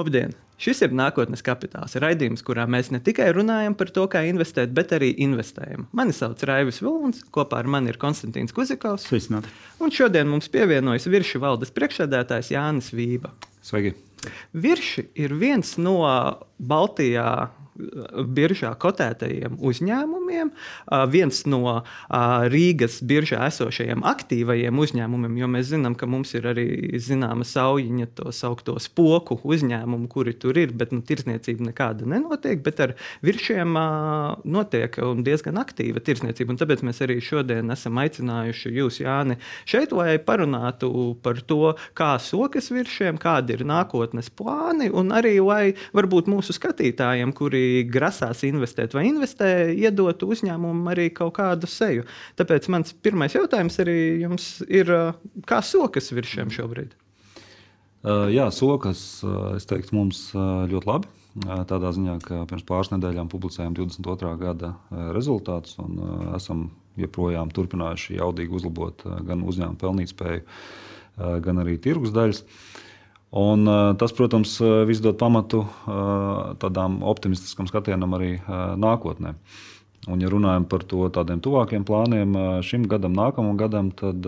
Labdien! Šis ir nākotnes kapitāls. Raidījums, kurā mēs ne tikai runājam par to, kā investēt, bet arī investējam. Mani sauc Raivis Vilons, kopā ar mani ir Konstantīns Kuzikovs. Sveicināti! Un šodien mums pievienojas Virši valdes priekšsēdētājs Jānis Vība. Sveiki! Virši ir viens no Baltijā biržā kotētajiem uzņēmumiem, viens no Rīgas biržā esošajiem aktīvajiem uzņēmumiem, jo mēs zinām, ka mums ir arī zināma saujiņa to saukto spoku uzņēmumu, kuri tur ir, bet nu, tirsniecība nekāda nenotiek, bet ar viršiem notiek diezgan aktīva tirsniecība. Tāpēc mēs arī šodien esam aicinājuši jūs, Jāni, šeit, lai parunātu par to, kā sokas viršiem, kādi ir nākotnes plāni, un arī lai varbūt mūsu skatītājiem, kuri grasās investēt vai investē, iedot uzņēmumam arī kaut kādu seju. Tāpēc mans pirmais jautājums arī jums ir, kā sokas virs šiem šobrīd? Jā, sokas, es teiktu, mums ļoti labi. Tādā ziņā, ka pirms pāris nedēļām publicējām 22. gada rezultātus un esam joprojām turpinājuši jaudīgi uzlabot gan uzņēmumu pelnītspēju, gan arī tirgus daļas. Uh, Un, tas, protams, viss dod pamatu tādām optimistiskam skatienam arī nākotnē. Un, ja runājam par to tādiem tuvākiem plāniem šim gadam, nākamajam gadam, tad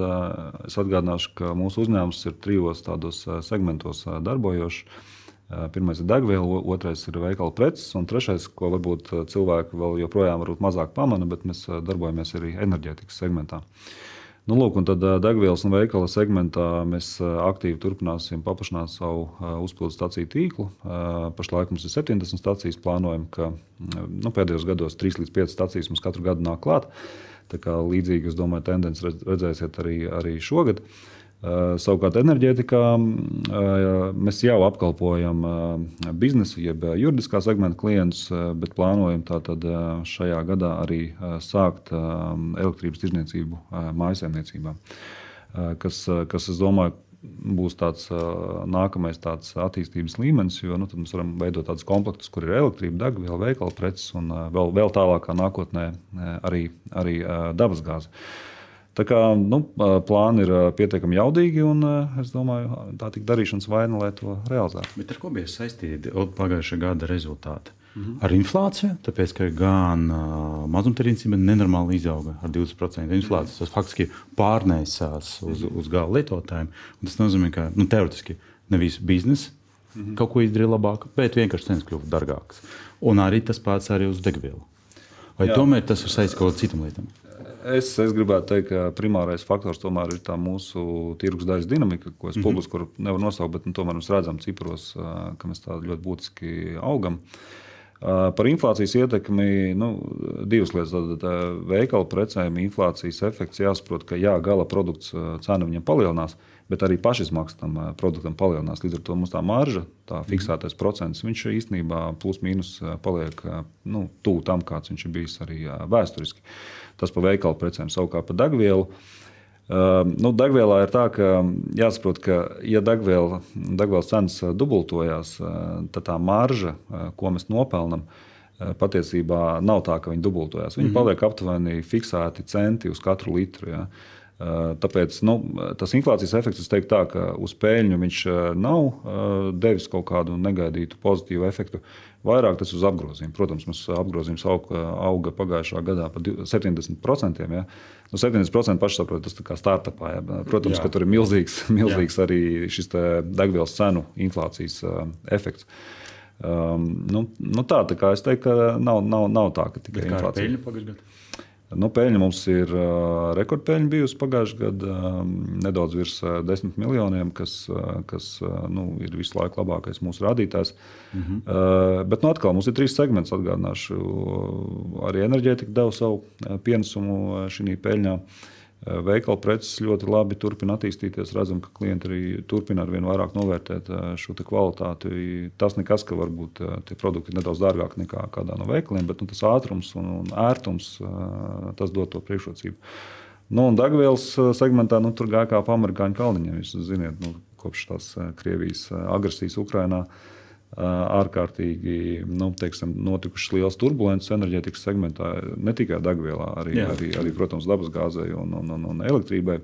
es atgādināšu, ka mūsu uzņēmums ir trijos tādos segmentos darbojošs. Pirmais ir degviela, otrais ir veikala preces, un trešais, ko varbūt cilvēki vēl joprojām mazāk pamana, bet mēs darbojamies arī enerģētikas segmentā. Uh, Nu, lūk, un tad degvielas un veikala segmentā mēs aktīvi turpināsim paplašināt savu uzpildu stāciju tīklu. Pašlaik mums ir 70 stācijas. Plānojam, ka nu, pēdējos gados 3 līdz 5 stācijas mums katru gadu nāk klāt. Līdzīgi, es domāju, tendenci redzēsiet arī, arī šogad. Uh, savukārt, enerģētikā eh, mēs jau apkalpojam eh, biznesu, jeb juridiskā segmenta klientus, bet plānojam šajā gadā arī sākt elektrības tirdzniecību mājsaimniecībām. Kas, kas, es domāju, būs tāds nākamais tāds attīstības līmenis, jo nu, mēs varam veidot tādus komplektus, kur ir elektrība, degviela, veikala preces un vēl, vēl tālākā nākotnē arī, arī dabasgāze. Tā kā nu, plāni ir pietiekami jaudīgi, un es domāju, tā ir darīšanas vaina, lai to realizētu. Bet ar ko bija saistīti pagājušā gada rezultāti? Mm -hmm. Ar inflāciju, tāpēc ka gan uh, mazumtirdzniecība nenormāli izauga ar 20% inflāciju. Tas faktiski pārnēsās uz, uz gala lietotājiem. Tas nozīmē, ka nu, teorētiski nevis biznesa mm -hmm. kaut ko izdarīja labāk, bet vienkārši cenas kļuva dārgākas. Un arī tas pats arī uz degvielu. Vai Jā. tomēr tas ir saistīts ar kaut kādām citām lietām? Es, es gribētu teikt, ka primārais faktors tomēr ir tā mūsu tirgus daļas dinamika, ko es mm -hmm. publiski nevaru nosaukt, bet nu, tomēr mēs redzam cipros, ka mēs tā ļoti būtiski augam. Par inflācijas ietekmi nu, divas lietas. Tad veikala precēm inflācijas efekts jāsaprot, ka jā, gala produkts cena viņam palielinās, bet arī pašizmaksa tam produktam palielinās. Līdz ar to mums tā marža, tā mhm. fiksētais procents, viņš īstenībā plus mīnus paliek nu, tuvu tam, kāds viņš ir bijis arī vēsturiski. Uh, Tas par veikalu precēm, savukārt par degvielu. Uh, nu, degvielā ir tā, ka jāsaprot, ka, ja degviela, degvielas cenas dubultojas, uh, tad tā marža, ko mēs nopelnām, patiesībā nav tā, ka viņi dubultojas. Viņi mm -hmm. paliek aptuveni fiksēti centi uz katru litru. Ja. Tāpēc nu, tas inflācijas efekts, es teiktu, tā, ka uz peļņu viņš nav devis kaut kādu negaidītu pozitīvu efektu. Vairāk tas uz apgrozījumu. Protams, mums apgrozījums auga, auga pagājušā gadā par 70%. Ja? Nu, 70% pašsaprot, tas kā startupā. Ja? Protams, Jā. ka tur ir milzīgs, milzīgs Jā. arī šis degvielas cenu inflācijas efekts. Um, nu, nu tā, tā kā es teiktu, ka nav, nav, nav tā, ka tikai inflācija. Nu, peļņa mums ir rekordpeļņa bijusi pagājušajā gadā, nedaudz virs uh, 10 miljoniem, kas, kas nu, ir visu laiku labākais mūsu rādītājs. Mm -hmm. uh, bet nu, atkal mums ir trīs segmenti. Atgādināšu, arī enerģētika deva savu pienesumu šī peļņā. Uh, veikala preces ļoti labi turpina attīstīties. Redzam, ka klienti arī turpina ar vien vairāk novērtēt eh, šo kvalitāti. Tas nekas, ka varbūt eh, tie produkti ir nedaudz dārgāki nekā kādā no veikaliem, bet nu, tas ātrums un, un ērtums tas dod to priekšrocību. Nu, un degvielas segmentā nu, tur gāja kā pa amerikāņu kalniņiem. Jūs zināt, nu, kopš tās Krievijas agresijas Ukrajinā. Ārkārtīgi nu, teiksim, notikušas liels turbulences enerģētikas segmentā, ne tikai degvielā, arī, Jā. arī, arī protams, dabasgāzei un, un, un, un elektrībai.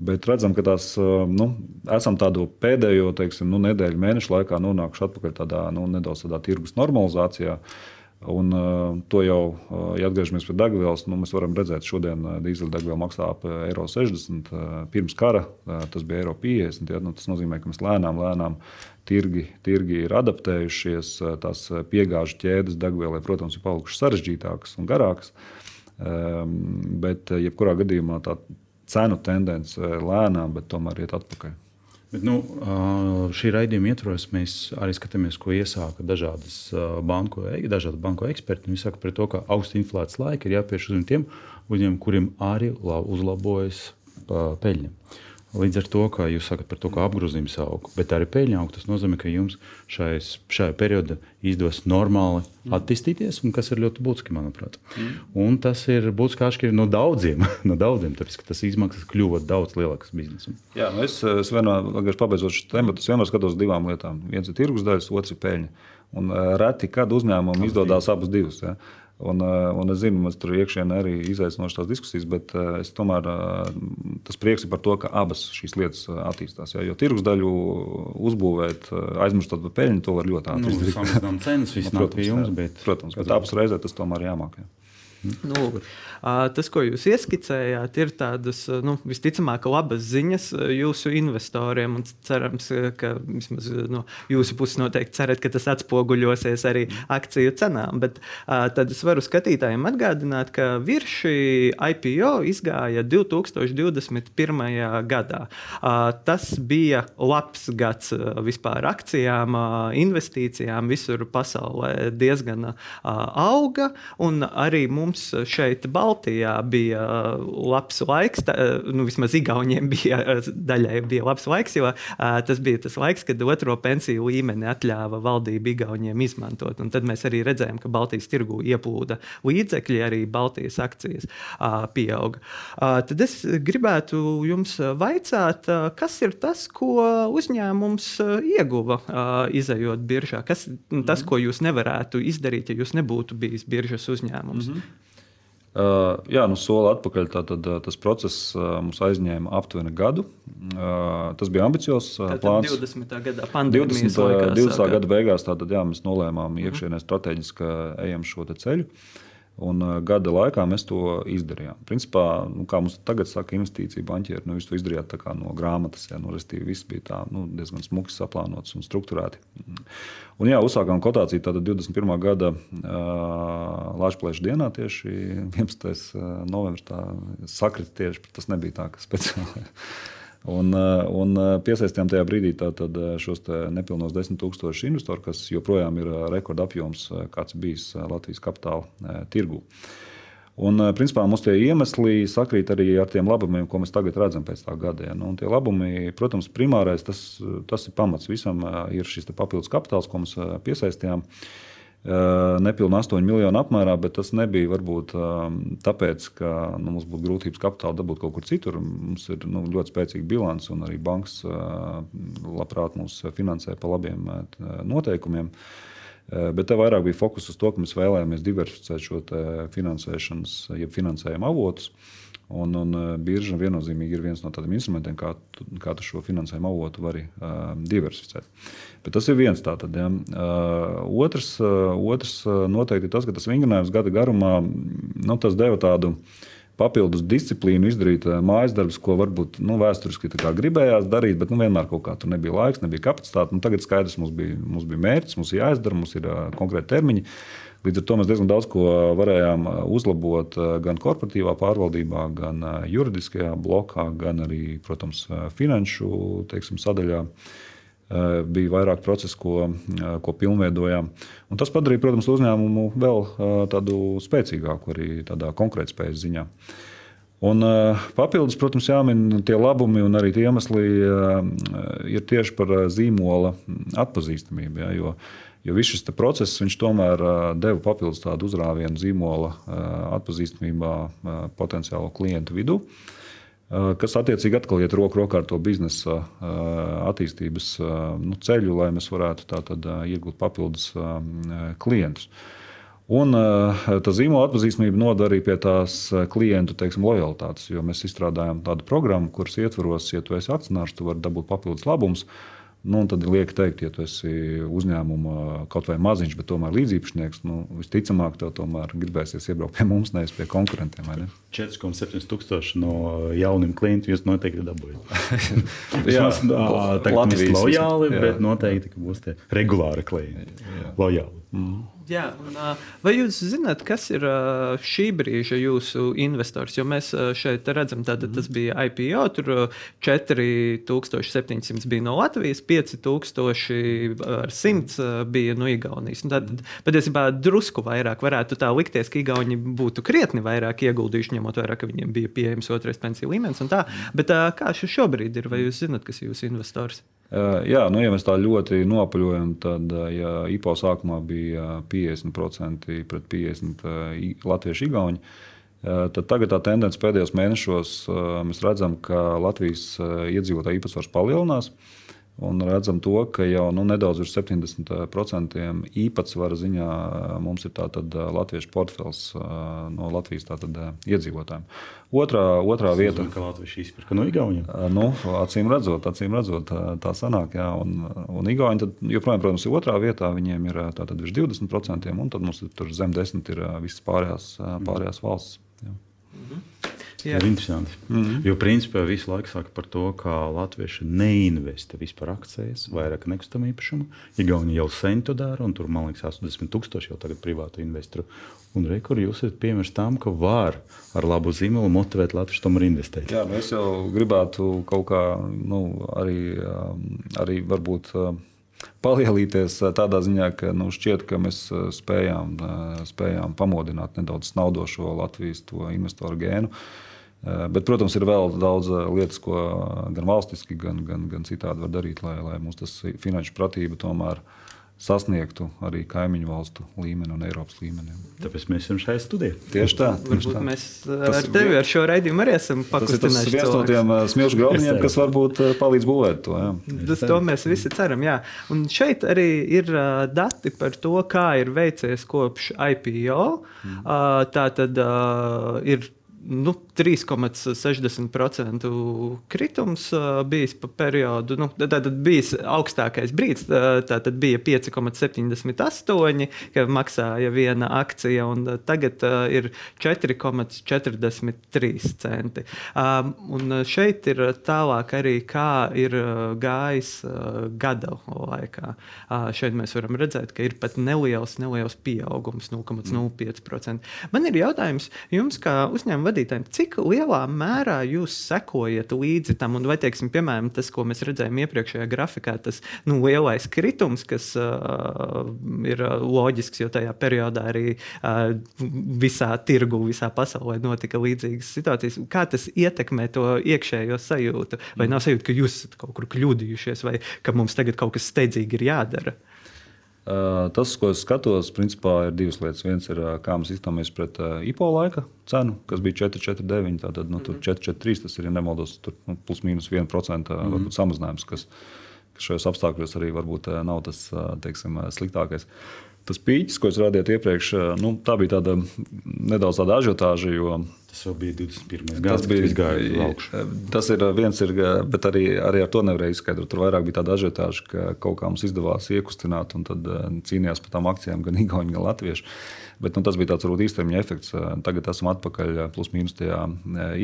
Bet redzam, ka tās nu, esam tādu pēdējo teiksim, nu, nedēļu, mēnešu laikā nonākuši atpakaļ tādā nu, nedaudz tādā tirgus normalizācijā. Uh, Un, to jau, ja atgriežamies pie degvielas, nu, mēs varam redzēt, ka šodien dīzeļdegviela maksā ap eiro 60. Uh, pirms kara tas bija eiro 50. Ja, nu, tas nozīmē, ka mēs lēnām, lēnām tirgi, tirgi ir adaptējušies. Tās piegāžu ķēdes degvielai, protams, ir palikušas sarežģītākas un garākas. Bet, jebkurā gadījumā, tā cenu tendence lēnām, bet tomēr iet atpakaļ. Bet, nu, šī raidījuma ietvaros mēs arī skatāmies, ko iesāka dažādas banku, dažādi banku eksperti. Viņi saka to, ka augsta inflācijas laika ir jāpiešķir uz tiem uzņēmumiem, kuriem arī uzlabojas peļņa. Līdz ar to, ka jūs sakat par to, ka apgrozījums aug, bet arī peļņa aug, tas nozīmē, ka jums šais, šajā periodā izdodas normāli mm. attīstīties, un kas ir ļoti būtiski, manuprāt. Mm. Un tas ir būtiski atšķirīgi no daudziem, no daudziem tāpēc, ka tas izmaksas kļuva daudz lielākas biznesam. Jā, nu es, es vienmēr, pabeidzot šo tēmu, es vienmēr skatos divām lietām. Viens ir tirgus daļas, otrs ir peļņa. Un reti, kad uzņēmumam izdodas abas divas. Ja. Un, eh, un es zinu, ka tur iekšienē arī izaicinošas tās diskusijas, bet eh, es tomēr eh, tas prieks ir par to, ka abas šīs lietas attīstās. Ja, jo tirgus daļu uzbūvēt, aizmirstot par peļņu, to var ļoti ātri nu, izdarīt. Samazinām cenas, viss nu, nāk pie jums, bet, protams, bet abas reizē tas tomēr jāmāk. Ja. Nu, tas, ko jūs ieskicējāt, ir tādas nu, visticamāk labas ziņas jūsu investoriem. Cerams, ka vismaz no jūsu puses noteikti cerat, ka tas atspoguļosies arī akciju cenām. Bet tad es varu skatītājiem atgādināt, ka virs šī IPO izgāja 2021. gadā. Tas bija labs gads vispār akcijām, investīcijām visur pasaulē diezgan auga un arī mums mums šeit, Baltijā, bija labs laiks. Tā, nu, vismaz Igauniem bija daļai bija labs laiks, jo tas bija tas laiks, kad otro pensiju līmeni atļāva valdība Igauniem izmantot. Un tad mēs arī redzējām, ka Baltijas tirgū ieplūda līdzekļi, arī Baltijas akcijas pieauga. Tad es gribētu jums vaicāt, kas ir tas, ko uzņēmums ieguva izējot biržā? Kas ir tas, mhm. ko jūs nevarētu izdarīt, ja jūs nebūtu bijis biržas uzņēmums? Mm -hmm. Jā, nu, soli atpakaļ. Tātad, tas process mums aizņēma aptuveni gadu. Tas bija ambiciozs plāns. 20. gada pandēmijas 20. Laikās, 20. gada beigās tātad, jā, mēs nolēmām iekšienē strateģiski ejam šo ceļu. Un gada laikā mēs to izdarījām. Principā, nu, kā mums tagad saka, investīcija banķieri, nu, jūs to izdarījāt no grāmatas. Jā, nu, restīvi, viss bija tā, nu, diezgan smuki saplānots un strukturēti. Un, jā, uzsākām kotāciju tātad 21. gada uh, Latvijas dienā, tieši 11. novembris. Tā sakrita tieši, tas nebija tā, ka speciāli. Un, eh, un eh, piesaistījām tajā brīdī tātad, eh, šos nepilnos 10,000 investoru, kas joprojām ir rekordapjoms, kāds bijis Latvijas kapitāla tirgū. Un, principā, mums tie iemesli sakrīt arī ar tiem labumiem, ko mēs tagad redzam pēc tā gada. Ja. Nu, tie labumi, protams, primārais tas, tas ir pamats visam, ir šis papildus kapitāls, ko mēs piesaistījām. Uh, nepilnīgi 8 miljonu apmērā, bet tas nebija varbūt tāpēc, ka nu, mums būtu grūtības kapitālu dabūt kaut kur citur. Mums ir nu, ļoti spēcīga bilance, un arī bankas labprāt mūs finansē pa labiem noteikumiem. Bet te vairāk bija fokus uz to, ka mēs vēlējāmies diversificēt šo finansēšanas, jeb finansējuma avotus. Un, un birža viennozīmīgi ir viens no tādiem instrumentiem, kā, tu, kā tu šo finansējumu avotu vari uh, diversificēt. Bet tas ir viens tāds. Ja. Uh, otrs, uh, otrs noteikti ir tas, ka tas vingrinājums gada garumā nu, deva tādu papildus disciplīnu, izdarīt mājas darbus, ko varbūt nu, vēsturiski gribējās darīt, bet nu, vienmēr kaut kā tur nebija laiks, nebija kapacitāte. Nu, tagad skaidrs, mums bija, mums bija mērķis, mums ir jāizdara, mums ir uh, konkrēti termiņi. Līdz ar to mēs diezgan daudz ko varējām uzlabot gan korporatīvā pārvaldībā, gan juridiskajā blokā, gan arī, protams, finanšu teiksim, sadaļā. Bija vairāk procesu, ko, ko pilnveidojām. Un tas padarīja, protams, uzņēmumu vēl tādu spēcīgāku arī tādā konkurētspējas ziņā. Un, papildus, protams, jāmin tie labumi un arī tie iemesli ir tieši par zīmola atpazīstamību. Ja, jo, viss šis process tomēr deva papildus tādu uzrāvienu zīmola atpazīstamībā potenciālo klientu vidū. kas attiecīgi atkal iet roku rokā ar to biznesa attīstības nu, ceļu, lai mēs varētu tātad, iegūt papildus klientus. Un tā zīmola atpazīstamība novada arī pie tās klientu teiksim, lojalitātes, jo mēs izstrādājam tādu programmu, kuras ietvaros, ja tu esi akcionārs, tu vari dabūt papildus labumus. Nu, tad ir lieki teikt, ja tu esi uzņēmuma kaut vai maziņš, bet tomēr līdzīpašnieks, nu, visticamāk, tev tomēr gribēsies iebraukt pie mums, nevis pie konkurentiem. Ne? 4,7 tūkstoši no jauniem klientiem jūs noteikti dabūjāt. jā, tā ir lojāli, jā, bet noteikti būs tie regulāri klienti. Jā. Lojāli. Mm. Jā, un, vai jūs zināt, kas ir šī brīža jūsu investors? Jo mēs šeit redzam, ka tas bija IPO, tur 4700 bija no Latvijas, 5000 ar 100 bija no Igaunijas. Tad patiesībā drusku vairāk varētu tā likties, ka Igauni būtu krietni vairāk ieguldījuši, ņemot vērā, ka viņiem bija pieejams otrais pensiju līmenis. Bet kā šobrīd ir, vai jūs zināt, kas ir jūsu investors? Jā, nu, ja mēs tā ļoti nopaļojam, tad ja IPO sākumā bija 50% pret 50% latviešu igauņu, tad tagad tā tendence pēdējos mēnešos mēs redzam, ka Latvijas iedzīvotāju īpatsvars palielinās. Un redzam, to, ka jau nu, nedaudz virs 70% īpatsvara ziņā mums ir tātad latviešu portfels no Latvijas tātad, iedzīvotājiem. Otrā, otrā Tas vieta, ka Latvijas izpirka no Igauniem. Nu, acīm redzot, acīm redzot, tā sanāk. Jā, un, un Igauni tad, joprojām, protams, ir otrā vietā. Viņiem ir tātad virs 20%, un tad mums tur zem 10% ir visas pārējās, pārējās valsts. Jā. Mhm. Jā. Ir interesanti. Mm -hmm. Jo principā visu laiku saka par to, ka latvieši neinvestē vispār akcijas, vairāk nekustamā īpašuma. Igauni jau sen to dara, un tur man liekas, 80 tūkstoši jau tagad privātu investoru. Un rekur jūs esat piemērs tam, ka var ar labu zīmolu motivēt Latvijas tomēr investēt. Jā, nu es jau gribētu kaut kā nu, arī, arī varbūt palielīties tādā ziņā, ka nu, šķiet, ka mēs spējām, spējām pamodināt nedaudz snaudošo Latvijas investoru gēnu. Bet, protams, ir vēl daudz lietas, ko gan valstiski, gan, gan, gan citādi var darīt, lai, lai mūsu finanšu pratība tomēr sasniegtu arī kaimiņu valstu līmeni un Eiropas līmeni. Tāpēc mēs esam šajā studijā. Tieši tā. Varbūt tā. mēs ar tevi ar šo raidījumu arī esam pakustinājuši. Tas ir viens no tiem smilšu graudiņiem, kas varbūt palīdz būvēt to. Jā. Tas to mēs visi ceram. Jā. Un šeit arī ir dati par to, kā ir veicies kopš IPO. Mm. Tā tad ir nu, 3,60% kritums bijis pa periodu. Nu, tad bija augstākais brīdis, tad bija 5,78, kad maksāja viena akcija, un tagad ir 4,43 centi. Un šeit ir tālāk arī, kā ir gājis gada laikā. Šeit mēs varam redzēt, ka ir pat neliels, neliels pieaugums, 0,05%. Man ir jautājums jums, kā uzņēmuma vadītājiem, cik lielā mērā jūs sekojat līdzi tam, un vai, teiksim, piemēram, tas, ko mēs redzējām iepriekšējā grafikā, tas nu, lielais kritums, kas uh, ir loģisks, jo tajā periodā arī uh, visā tirgu, visā pasaulē notika līdzīgas situācijas. Kā tas ietekmē to iekšējo sajūtu? Vai nav sajūta, ka jūs esat kaut kur kļūdījušies, vai ka mums tagad kaut kas steidzīgi ir jādara? Tas, ko es skatos, principā ir divas lietas. Viens ir, kā mēs izturāmies pret IPO laika cenu, kas bija 4,49. Tātad nu, mm -hmm. 4,43 tas ir, ja nemaldos, tur nu, plus mīnus 1% mm -hmm. samazinājums, kas, kas šajos apstākļos arī varbūt nav tas teiksim, sliktākais. Tas pīķis, ko es rādīju iepriekš, nu, tā bija tāda nedaudz tāda ažiotāža, jo Tas jau bija 21. gads, kad bija gājis uz augšu. Tas ir viens, ir, bet arī, arī ar to nevarēja izskaidrot. Tur vairāk bija tāda ažiotāža, ka kaut kā mums izdevās iekustināt, un tad cīnījās par tām akcijām gan Igauni, gan Latvieši. Bet nu, tas bija tāds varbūt īstermiņa efekts. Tagad esam atpakaļ plus mīnus tajā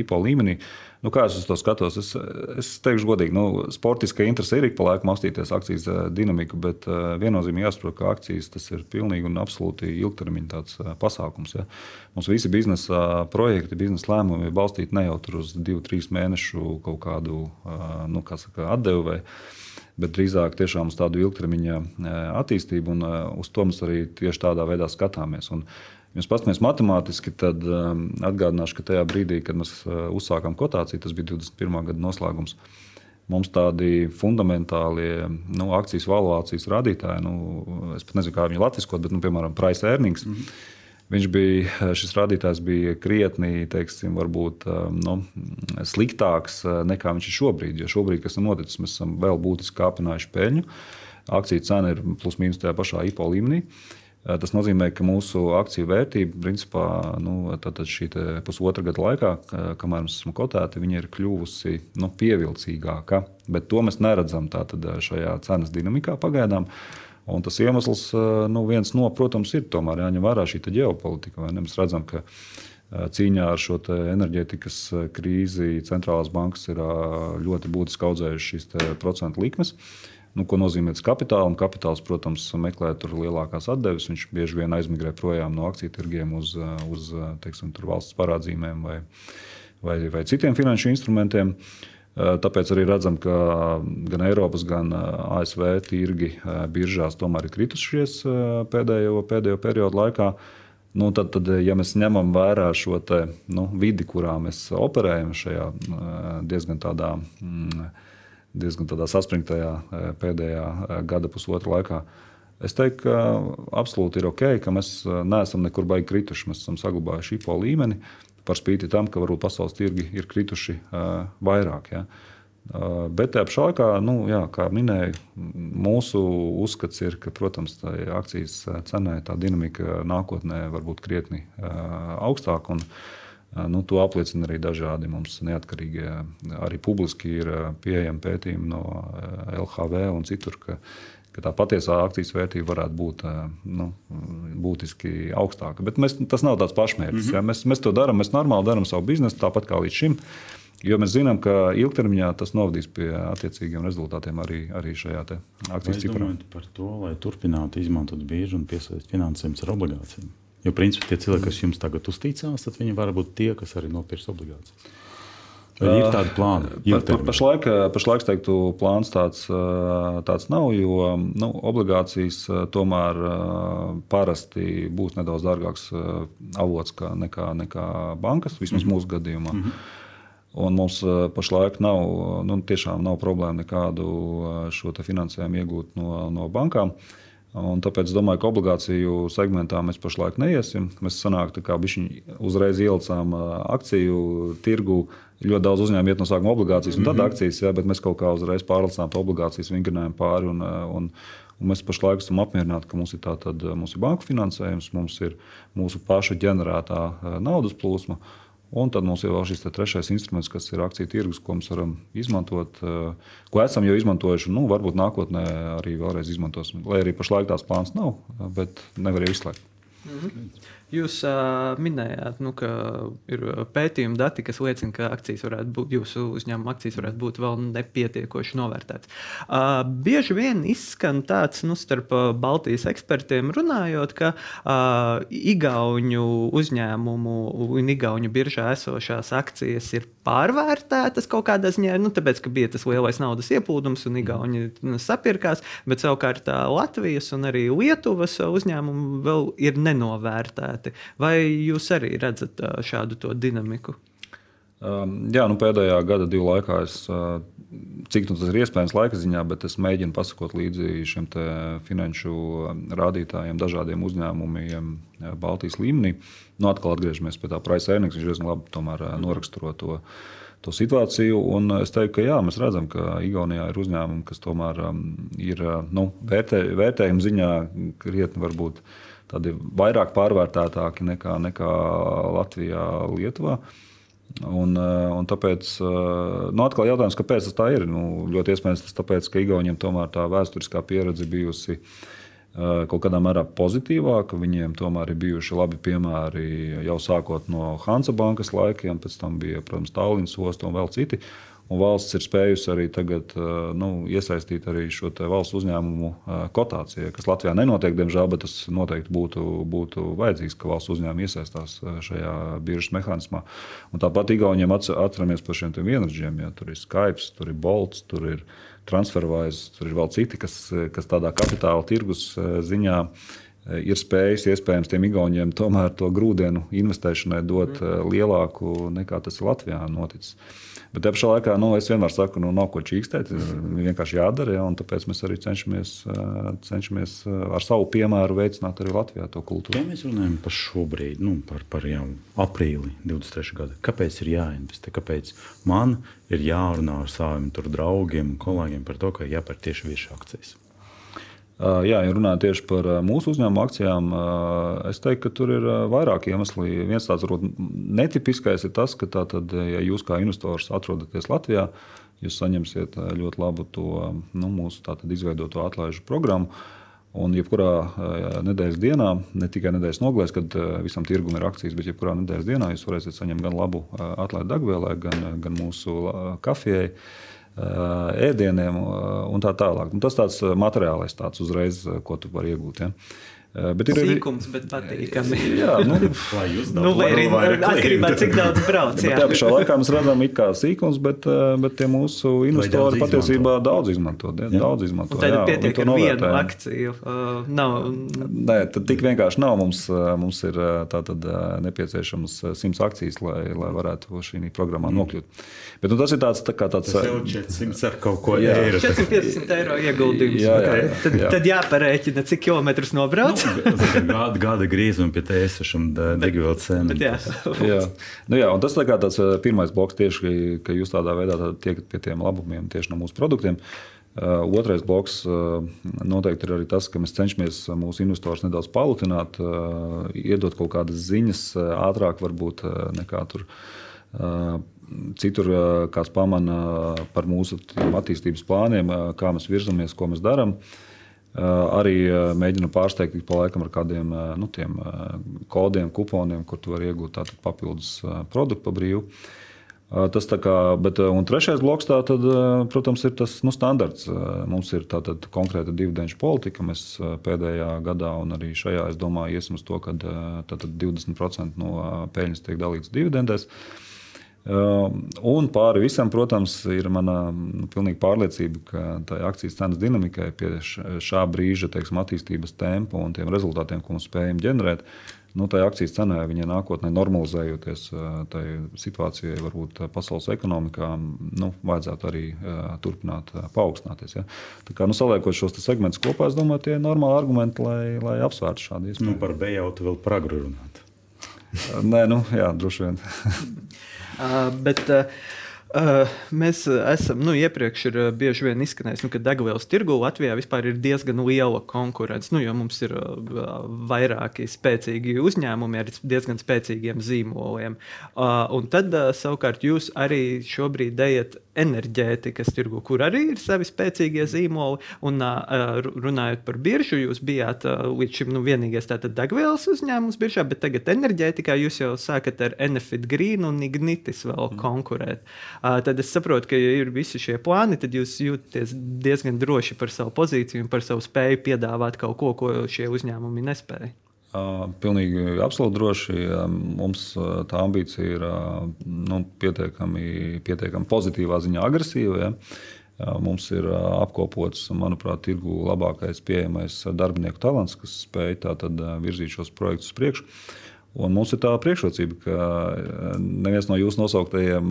IPO līmenī. Nu, kā es to skatos? Es, es teikšu godīgi, nu, sportiskā interese ir ik pa laikam apstīties akcijas dinamiku, bet viennozīmīgi jāsaprot, ka akcijas tas ir pilnīgi un absolūti ilgtermiņa pasākums. Ja. Mums visi biznesa projekti, biznesa lēmumi ir balstīti ne jau uz divu, trīs mēnešu kaut kādu nu, kā saka, atdevi bet drīzāk tiešām uz tādu ilgtermiņa attīstību, un uz to mēs arī tieši tādā veidā skatāmies. Un, mēs paskatāmies matemātiski, tad um, atgādināšu, ka tajā brīdī, kad mēs uh, uzsākām kotāciju, tas bija 21. gada noslēgums. Mums tādi fundamentāli nu, akcijas valuācijas rādītāji, nu, es pat nezinu, kā viņi latviskot, bet, nu, piemēram, price earnings. Mm -hmm Viņš bija, šis rādītājs bija krietni teiksim, varbūt, nu, sliktāks nekā viņš ir šobrīd. Jo šobrīd, kas ir noticis, mēs esam vēl būtiski kāpinājuši peļņu. Akciju cena ir plus mīnus tajā pašā IPO līmenī. Uh, Tas nozīmē, ka mūsu akciju vērtība, principā, nu, šī pusotra gada laikā, kamēr mēs esam kotēti, ir kļuvusi nu, pievilcīgāka. Bet to mēs neredzam šajā cenas dinamikā pagaidām. Un tas iemesls, nu, viens no, protams, ir tomēr jāņem vērā šī ģeopolitika. Mēs redzam, ka cīņā ar šo enerģētikas krīzi centrālās bankas ir ļoti būtiski audzējušas šīs procentu likmes. Uh, Nu, ko nozīmē tas kapitāls? Kapitāls, protams, meklē tur lielākās atdeves. Viņš bieži vien aizmigrē projām no akciju tirgiem uz, uz teiksim, valsts parādzīmēm vai, vai, vai citiem finanšu instrumentiem. Tāpēc arī redzam, ka gan Eiropas, gan ASV tirgi biržās tomēr ir kritušies pēdējo, pēdējo periodu laikā. Nu, tad, tad, ja mēs ņemam vērā šo te, nu, vidi, kurā mēs operējam, šajā diezgan tādā mm, diezgan saspringtajā e, pēdējā e, gada pusotra laikā. Es teiktu, ka absolūti ir ok, ka mēs e, neesam nekur baigi krituši. Mēs esam saglabājuši IPO līmeni, par spīti tam, ka varbūt pasaules tirgi ir krituši vairāk. Ja. Bet tajā pašā laikā, nu, jā, kā minēju, mūsu uzskats ir, ka, protams, tā akcijas cenai tā dinamika nākotnē var būt krietni augstāka. Nu, to apliecina arī dažādi mums neatkarīgie, arī publiski ir pieejami pētījumi no LHV un citur, ka, ka tā patiesā akcijas vērtība varētu būt nu, būtiski augstāka. Bet mēs, tas nav tāds pašmērķis. Mm -hmm. ja? mēs, mēs to darām, mēs normāli darām savu biznesu tāpat kā līdz šim. Jo mēs zinām, ka ilgtermiņā tas novadīs pie attiecīgiem rezultātiem arī, arī šajā akcijas ciprā. Par to, lai turpinātu izmantot bieži un piesaistīt finansējumus ar obligācijām. Jo, principā, tie cilvēki, kas jums tagad uzticās, tad viņi var būt tie, kas arī nopirks obligācijas. Vai ir tādi plāni? Pa, pa, pašlaik, pašlaik teiktu, plāns tāds, tāds nav, jo nu, obligācijas tomēr parasti būs nedaudz dārgāks avots nekā, nekā bankas, vismaz mm -hmm. mūsu gadījumā. Mm -hmm. Un mums pašlaik nav, nu, nav problēma nekādu šo finansējumu iegūt no, no bankām. Uh, Un tāpēc es domāju, ka obligāciju segmentā mēs pašlaik neiesim. Mēs sanākam, kā bišķiņi uzreiz ielicām akciju tirgu. Ļoti daudz uzņēmumu iet no sākuma obligācijas, un tad mm -hmm. akcijas, jā, bet mēs kaut kā uzreiz pārlicām to obligācijas, vingrinājām pāri. Un, un, un mēs pašlaik esam apmierināti, ka mums ir tāda mūsu banku finansējums, mums ir mūsu paša ģenerētā naudas plūsma. Un tad mums ir vēl šis trešais instruments, kas ir akciju tirgus, ko mēs varam izmantot, eh, ko esam jau izmantojuši. Nu, varbūt nākotnē arī vēlreiz izmantosim. Lai arī pašlaik tās plāns nav, bet nevar jau izslēgt. -hmm. Jūs uh, minējāt, nu, ka ir pētījumi dati, kas liecina, ka akcijas varētu būt, jūsu uzņēmuma akcijas varētu būt vēl nepietiekoši novērtētas. Uh, bieži vien izskan tāds, nu, starp Baltijas ekspertiem runājot, ka uh, Igaunu uzņēmumu un Igaunu biržā esošās akcijas ir pārvērtētas kaut kādā ziņā, nu, tāpēc, ka bija tas lielais naudas ieplūdums un Igauni nu, sapirkās, bet savukārt Latvijas un arī Lietuvas uzņēmumi vēl ir nenovērtēti paredzēti. Vai jūs arī redzat šādu dinamiku? Um, jā, nu pēdējā gada, divu laikā, es, cik nu tas ir iespējams laika ziņā, bet es mēģinu pasakot līdzi šiem finanšu rādītājiem, dažādiem uzņēmumiem Baltijas līmenī. Nu, atkal atgriežamies pie tā price earnings, viņš diezgan labi tomēr noraksturo to. To situāciju, es teiktu, ka jā, mēs redzam, ka Igaunijā ir uzņēmumi, kas tomēr um, ir nu, vērtē, vērtējuma ziņā krietni varbūt uh, tādi vairāk pārvērtētāki nekā, nekā Latvijā, Lietuvā. Un, eh, un tāpēc, eh, nu, atkal jautājums, kāpēc tas tā ir? Nu, ļoti iespējams tas tāpēc, ka Igauniem tomēr tā vēsturiskā pieredze bijusi eh, kaut kādā mērā pozitīvāka. Viņiem tomēr ir bijuši labi piemēri jau sākot no Hansa bankas laikiem, pēc tam bija, protams, Tallinas ostas un vēl citi. Un valsts ir spējusi arī tagad, nu, iesaistīt arī šo valsts uzņēmumu kotāciju, kas Latvijā nenotiek, diemžēl, bet tas noteikti būtu, būtu vajadzīgs, ka valsts uzņēmumi iesaistās šajā biržas mehānismā. Un tāpat Igauniem atceramies par šiem vienradžiem. Ja, tur ir Skype, tur ir Bolts, tur ir TransferWise, tur ir vēl citi, kas, kas tādā kapitāla tirgus ziņā ir spējis iespējams tiem igauniem tomēr to grūdienu investēšanai dot mm. lielāku nekā tas Latvijā noticis. Bet te pašā laikā nu, es vienmēr saku, nu, nav ko čīkstēt. Vienkārši jādara, ja, un tāpēc mēs arī cenšamies, cenšamies ar savu piemēru veicināt arī Latvijā to kultūru. Ja mēs runājam par šo brīdi, nu, par, par jau aprīli 23. gada, kāpēc ir jāinvestē? Kāpēc man ir jārunā ar saviem draugiem, kolēģiem par to, ka jāpērk tieši viešu akcijas? Jā, ja runājot tieši par mūsu uzņēmumu akcijām, es teiktu, ka tur ir vairāk iemeslu. Viens tāds varbūt netipiskais ir tas, ka tātad, ja jūs kā investors atrodaties Latvijā, jūs saņemsiet ļoti labu to nu, mūsu izveidoto atlaižu programmu. Un jebkurā nedēļas dienā, ne tikai nedēļas nogalēs, kad visam tirgum ir akcijas, bet jebkurā nedēļas dienā jūs varēsiet saņemt gan labu atlaidu degvielai, gan, gan mūsu kafijai. Ēdieniem un tā tālāk. Un tas tāds materiālais tāds uzreiz, ko tu vari iegūt. Ja. Bet ir sīkums, bet patīkami. Jā, nu, nu, vai arī atkarībā cik daudz brauc. Jā, tā pašā laikā mēs redzam kā sīkums, bet, bet tie mūsu investori daudz patiesībā izmanto. daudz izmanto. Ja, daudz izmanto. Tad jā, pietiek ar vienu akciju. Uh, nav. Nē, tad tik vienkārši nav. Mums, mums ir tātad nepieciešams simts akcijas, lai, lai varētu šī programmā mm. nokļūt. Bet nu, tas ir tāds, tā kā tāds. Tas jau 400 ar kaut ko jā. eiro. 450 eiro ieguldījums. Jā, jā, jā, tad, jā. tad jāparēķina, cik kilometrus nobrauc. gada, gada grīzuma pie tēsas un degvielas cenas. Jā. jā. Nu, jā, tas tā tāds pirmais bloks tieši, ka jūs tādā veidā tiekat pie tiem labumiem tieši no mūsu produktiem. Uh, otrais bloks uh, noteikti ir arī tas, ka mēs cenšamies mūsu investorus nedaudz palutināt, iedot kaut kādas ziņas ātrāk, varbūt nekā tur citur kāds pamana par mūsu attīstības plāniem, kā mēs virzamies, ko mēs darām. Eh, arī eh, mēģinu pārsteigt pa laikam ar kādiem eh, nu, kodiem, kuponiem, kur tu vari iegūt papildus produktu pa brīvu. Tas tā kā, bet, trešais bloks, tā, tad, protams, ir tas nu, standarts. Mums ir tātad konkrēta dividendžu politika. Mēs pēdējā gadā, un arī šajā, es domāju, iesim uz to, ka 20% no peļņas tiek dalīts dividendēs. Uh, un pāri visam, protams, ir mana nu, pilnīga pārliecība, ka tā akcijas cenas dinamikai pie šā brīža teiksim, attīstības tempa un tiem rezultātiem, ko mēs spējam ģenerēt, nu, tā akcijas cenai viņa nākotnē normalizējoties uh, tai situācijai, varbūt uh, pasaules ekonomikā, nu, vajadzētu arī uh, turpināt paaugstināties. Ja. Tā kā nu, saliekot šos segmentus kopā, es domāju, tie ir normāli argumenti, lai, lai apsvērtu šādu iespēju. Nu, par bejautu vēl pragru runāt. Nē, nu, jā, droši vien. Uh, bet, uh, mēs esam, nu, iepriekš ir uh, bieži vien izskanējis, nu, ka degvielas tirgu Latvijā ir diezgan liela konkurence. Nu, mums ir uh, vairāki spēcīgi uzņēmumi ar diezgan spēcīgiem zīmoliem. Un tad savukārt jūs arī šobrīd ejat enerģētikas tirgu, kur arī ir savi spēcīgie zīmoli. Un runājot par biržu, jūs bijāt līdz šim nu, vienīgais degvielas uzņēmums biržā, bet tagad enerģētikā jūs jau sākat ar Enefit Green un Ignitis vēl mm. konkurēt. Uh, tad es saprotu, ka ja ir visi šie plāni, tad jūs jūtaties diezgan droši par savu pozīciju un par savu spēju piedāvāt kaut ko, ko šie uzņēmumi nespēja. Pilnīgi absolūti droši. Mums tā ambīcija ir nu, pietiekami, pietiekami pozitīvā ziņā agresīva. Ja. Mums ir apkopots, manuprāt, tirgu labākais pieejamais darbinieku talants, kas spēj virzīt šos projektus uz priekšu. Un mums ir tā priekšrocība, ka neviens no jūsu nosauktajiem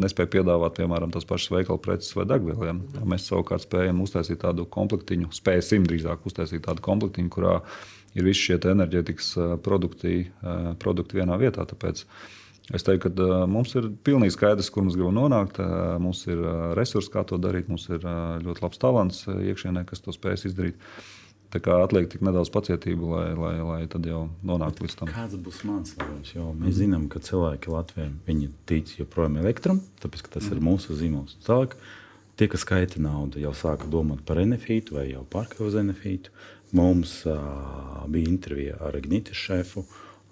nespēja piedāvāt, piemēram, tās pašas veikala preces vai degvieliem. Mēs savukārt spējam uztaisīt tādu komplektiņu, spēsim drīzāk uztaisīt tādu komplektiņu, kurā ir visi šie enerģētikas produkti, produkti vienā vietā. Tāpēc es teiktu, ka mums ir pilnīgi skaidrs, kur mēs gribam nonākt. Mums ir resursi, kā to darīt, mums ir ļoti labs talants iekšienē, kas to spēs izdarīt. Atliek tik nedaudz pacietību, lai, lai, lai tad jau nonāktu līdz tam. Kāds būs mans lēmums? Mēs zinām, ka cilvēki Latvijā tic joprojām elektram, tāpēc tas mm. ir mūsu zīmols. Tālāk, tie, kas skaita naudu, jau sāka domāt par NFItu vai jau pārka uz NFItu. Mums uh, bija intervija ar Ignītas šefu.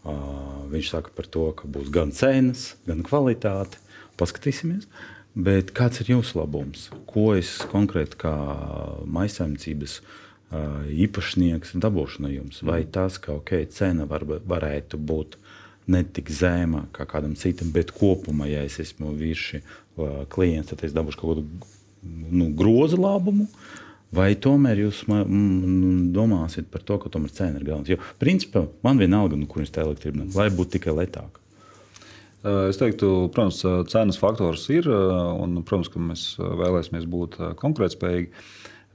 Uh, viņš saka par to, ka būs gan cenas, gan kvalitāte. Paskatīsimies. Bet kāds ir jūsu labums? Ko es konkrēti kā maisaimniecības uh, īpašnieks dabūšu no jums? Vai tas, ka okay, cena var, varētu būt ne tik zema kā kādam citam, bet kopumā, ja es esmu uh, klients, tad es dabūšu kaut kādu nu, grozu labumu. Vai tomēr jūs domāsiet par to, ka tomēr cena ir galvenais? Jo, principā, man vienalga, nu, kur es tā elektrību, lai būtu tikai lētāka. Es teiktu, protams, cenas faktors ir, un, protams, ka mēs vēlēsimies būt konkurētspējīgi.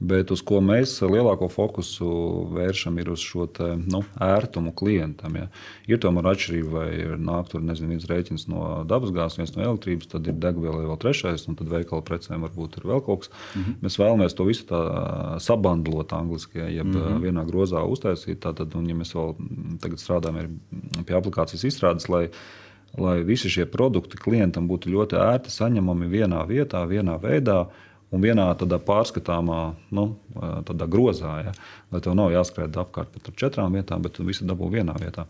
Bet uz ko mēs lielāko fokusu vēršam, ir uz šo te, nu, ērtumu klientam. Ja. Ir tomēr atšķirība, vai nāk tur nezinu, viens rēķins no dabasgāzes, viens no elektrības, tad ir degviela vēl trešais, un tad veikala precēm varbūt ir vēl kaut kas. Mm -hmm. Mēs vēlamies to visu sabandlot angliski, ja, mm -hmm. vienā grozā uztaisīt. Tātad, un, ja mēs vēl tagad strādājam pie aplikācijas izstrādes, lai, lai visi šie produkti klientam būtu ļoti ērti saņemami vienā vietā, vienā veidā un vienā tādā pārskatāmā nu, tādā grozā. Ja, lai tev nav jāskrien apkārt par četrām vietām, bet tu visu dabū vienā vietā.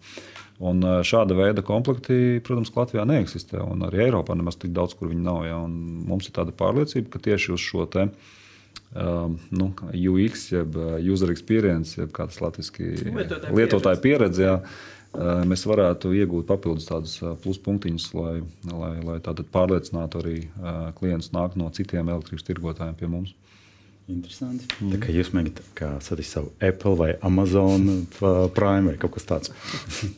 Un šāda veida komplekti, protams, Latvijā neeksistē. Arī Eiropā nemaz tik daudz, kur viņi nav. Ja, mums ir tāda pārliecība, ka tieši uz šo te, um, nu, UX, jeb user experience, jeb kā tas latviešu lietotāju pieredzi. Ja, mēs varētu iegūt papildus tādus pluspunktiņus, lai, lai, lai pārliecinātu arī klientus nākt no citiem elektrības tirgotājiem pie mums. Interesanti. Mm. Tā kā jūs mēģināt satikt savu Apple vai Amazon Prime vai kaut kas tāds.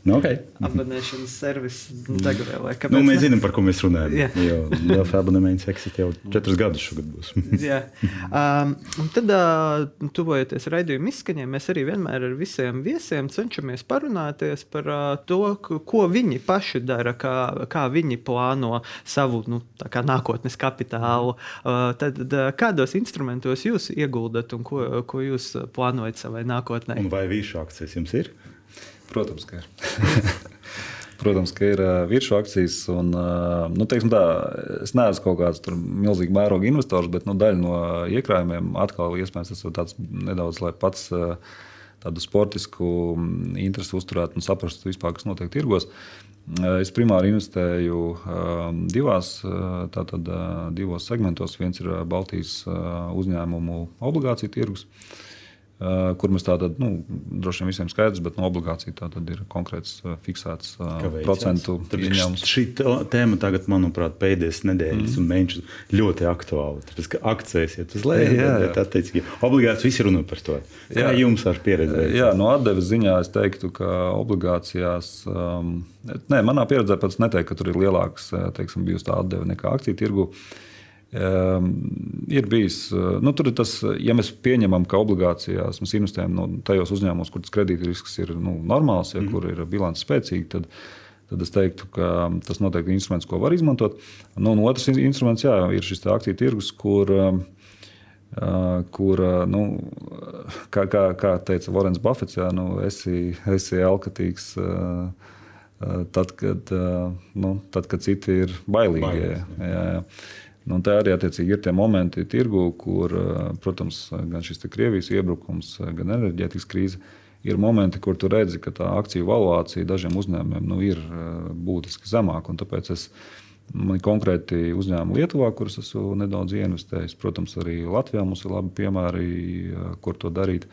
nu, okay. Abonēšanas servis degvielai. Nu, mēs zinām, par ko mēs runājam. Yeah. Jo Delfa abonements eksistē jau četrus gadus šogad būs. yeah. um, un tad, uh, tuvojoties raidījuma izskaņai, mēs arī vienmēr ar visiem viesiem cenšamies parunāties par uh, to, ko viņi paši dara, kā, kā viņi plāno savu nu, nākotnes kapitālu. Uh, tad, uh, kādos instrumentos jūs jūs ieguldat un ko, ko jūs plānojat savai nākotnē? Un vai vīšu akcijas jums ir? Protams, ka ir. Protams, ka ir uh, virsmu akcijas. Un, uh, nu, tā, es neesmu kaut kāds milzīgs mēroga investors, bet nu, daļa no iekrājumiem atkal iespējams tas ir tāds nedaudz, lai pats uh, tādu sportisku mm, interesi uzturētu un saprastu vispār, kas notiek tirgos. Es primāri investēju divās, tātad, divos segmentos. Viens ir Baltijas uzņēmumu obligāciju tirgus. Eh, kur mēs tātad, nu, droši vien visiem skaidrs, bet no obligācija tātad ir konkrēts eh, fiksēts uh, procentu ieņēmums. Šī tēma tagad, manuprāt, pēdējās nedēļas mm. un mēnešus ļoti aktuāla. Tas, ka akcijas iet uz leju, jā, bet, bet attiecīgi obligāti visi runā par to. Kā jā. jums ar pieredzi? Jā, no atdeves ziņā es teiktu, ka obligācijās, um, nē, manā pieredzē pats neteiktu, ka tur ir lielāks, teiksim, bijusi tā atdeve nekā akciju tirgu. Uh, ir bijis, eh, nu, tur ir tas, ja mēs pieņemam, ka obligācijās mēs investējam no tajos uzņēmumos, kur tas kredīta risks ir nu, normāls, ja, mm. kur ir bilants spēcīga, tad, tad es teiktu, ka tas noteikti ir instruments, ko var izmantot. Nu, un otrs instruments jā, ir šis akciju tirgus, kur. Uh, kur, nu, kā, kā, kā teica Vorens Buffets, jā, nu, esi, esi alkatīgs tad, kad, nu, tad, kad citi ir bailīgi. Bailīgs, jā, jā. Jā. Nu, tā arī ir tie momenti tirgu, kur, protams, gan šis Krievijas iebrukums, gan enerģētikas krīze ir momenti, kur tu redzi, ka tā akciju valuācija dažiem uzņēmumiem nu, ir būtiski zemāka. Tāpēc es konkrēti uzņēmumi Lietuvā, kurus esmu nedaudz investējis. Protams, arī Latvijā mums ir labi piemēri, kur to darīt.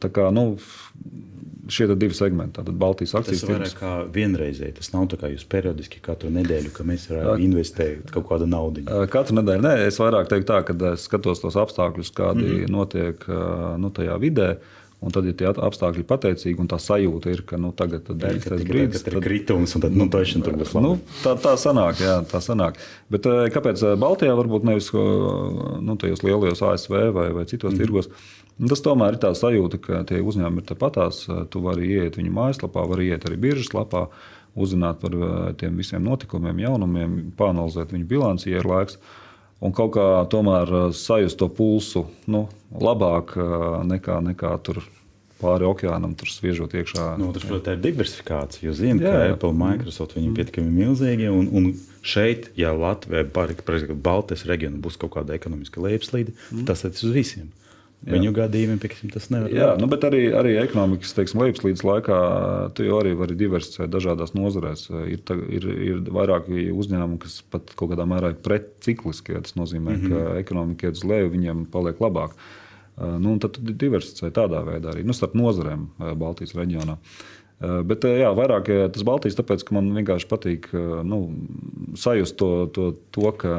Tā kā nu, šie divi segmenti, tātad Baltijas akcijas tirgus. Tas ir kā vienreizēji. Tas nav tā kā jūs periodiski katru nedēļu, ka mēs investējam kaut kādu naudu. Katru nedēļu nē, es vairāk teiktu tā, ka es skatos tos apstākļus, kādi mm -hmm. notiek nu, tajā vidē. Un tad, ja tie apstākļi ir pateicīgi, un tā sajūta ir, ka nu, tagad ir īstais brīdis, kad ir kritums, un tad nu, tošana tur būs labi. Nu, tā, tā sanāk, jā, tā sanāk. Bet kāpēc Baltijā varbūt nevis nu, tajos lielajos ASV vai, vai citos mm. tirgos? Tas tomēr ir tā sajūta, ka tie uzņēmumi ir tepatās. Tu vari iet viņu mājaslapā, vari iet arī biržas lapā, uzzināt par tiem visiem notikumiem, jaunumiem, pāranalizēt viņu bilanci, ja ir laiks. Un kaut kā tomēr sajust to pulsu nu, labāk nekā, nekā tur pāri okeānam, tur sviežot iekšā. Nu, tas, protams, ir diversifikācija. Jūs zināt, ka Apple, Microsoft viņi ir pietiekami milzīgi. Un, un šeit, ja Latvijā, Baltijas reģionā būs kaut kāda ekonomiska lejupslīde, mm. tas attiecas uz visiem. Jā. Viņu gadījumā pieksim, tas nevar būt. Jā, nu, bet arī, arī ekonomikas teiksim, lejupslīdes laikā tu jau arī vari diversificēt dažādās nozarēs. Ir, ir, ir vairāki uzņēmumi, kas pat kaut kādā mērā ir pretcikliski. Tas nozīmē, mm -hmm. ka ekonomika iet uz leju, viņiem paliek labāk. Nu, tad diversificē tādā veidā arī nu, starp nozarēm Baltijas reģionā. Bet jā, vairāk tas Baltijas, tāpēc, ka man vienkārši patīk nu, sajust to, to, to, ka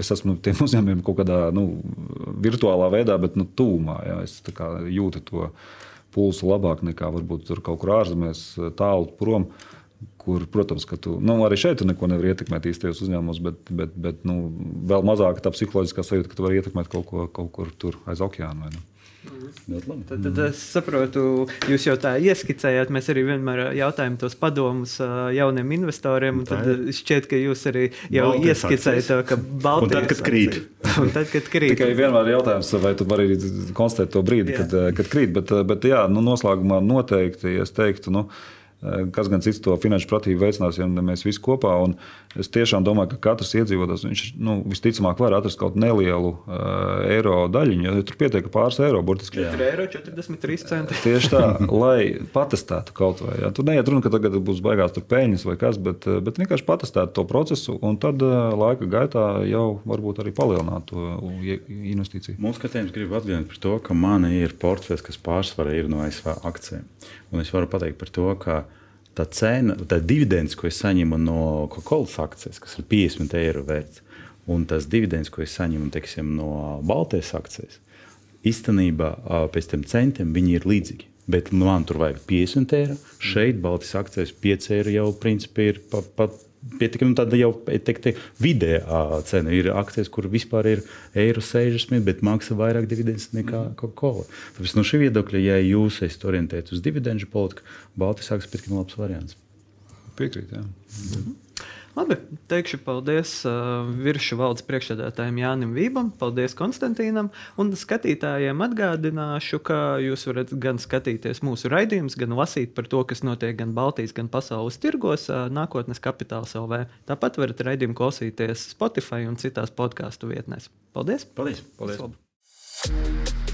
es esmu tiem uzņēmumiem kaut kādā nu, virtuālā veidā, bet nu, tūmā. Jā, es jūtu to pulsu labāk nekā varbūt tur kaut kur ārzemēs, tālu prom. Kur, protams, ka tu nu, arī šeit tu neko nevari ietekmēt īstajos uzņēmumos, bet, bet, bet nu, vēl mazāk tā psiholoģiskā sajūta, ka tu vari ietekmēt kaut ko kaut kur tur aiz okeāna. Vai, nu. Tad, tad es saprotu, jūs jau tā ieskicējāt. Mēs arī vienmēr jautājam tos padomus jauniem investoriem. Tad šķiet, ka jūs arī jau Baltijas ieskicējāt to, ka Baltijas tad, kad krīt. Un tad, kad krīt. Tikai vienmēr ir jautājums, vai tu vari konstatēt to brīdi, jā. kad, kad krīt. Bet, bet jā, nu, noslēgumā noteikti es teiktu. Nu, Kas gan cits to finanšu pratību veicinās, ja mēs visi kopā. Un es tiešām domāju, ka katrs iedzīvotājs viņš, nu, visticamāk var atrast kaut nelielu uh, eiro daļiņu. Ja tur pietiek pāris eiro, burtiski 4 eiro 43 centi. Tieši tā, lai patestētu kaut vai. Ja. Tur neiet runa, ka tagad būs baigās peļņas vai kas, bet, bet vienkārši patestētu to procesu un tad uh, laika gaitā jau varbūt arī palielināt to investīciju. Mūsu skatījums grib atgādināt par to, ka man ir portfels, kas pārsvarā ir no ASV akcijiem. Un es varu pateikt par to, ka tā cena, tā dividends, ko es saņemu no Coca-Cola akcijas, kas ir 50 eiro vērts, un tas dividends, ko es saņemu teiksim, no Baltijas akcijas, īstenībā pēc tam centiem viņi ir līdzīgi. Bet man tur vajag 50 eiro. Šeit Baltijas akcijas 5 eiro jau principā ir pat pa pietiekami tāda jau teikti, vidējā cena. Ir akcijas, kur vispār ir eiro 60, bet maksā vairāk dividendus nekā mhm. Coca-Cola. Tāpēc no šī viedokļa, ja jūs esat orientēti uz dividendžu politiku, Baltijas akcijas ir labs variants. Piekrīt, jā. Mhm. Labi, teikšu paldies uh, virsmu valdes priekšsēdētājiem Jānim Vībam, paldies Konstantīnam. Un skatītājiem atgādināšu, ka jūs varat gan skatīties mūsu raidījumus, gan lasīt par to, kas notiek gan Baltijas, gan pasaules tirgos, uh, nākotnes kapitāls LV. Tāpat varat raidījumu klausīties Spotify un citās podkāstu vietnēs. Paldies! Paldies! paldies. paldies.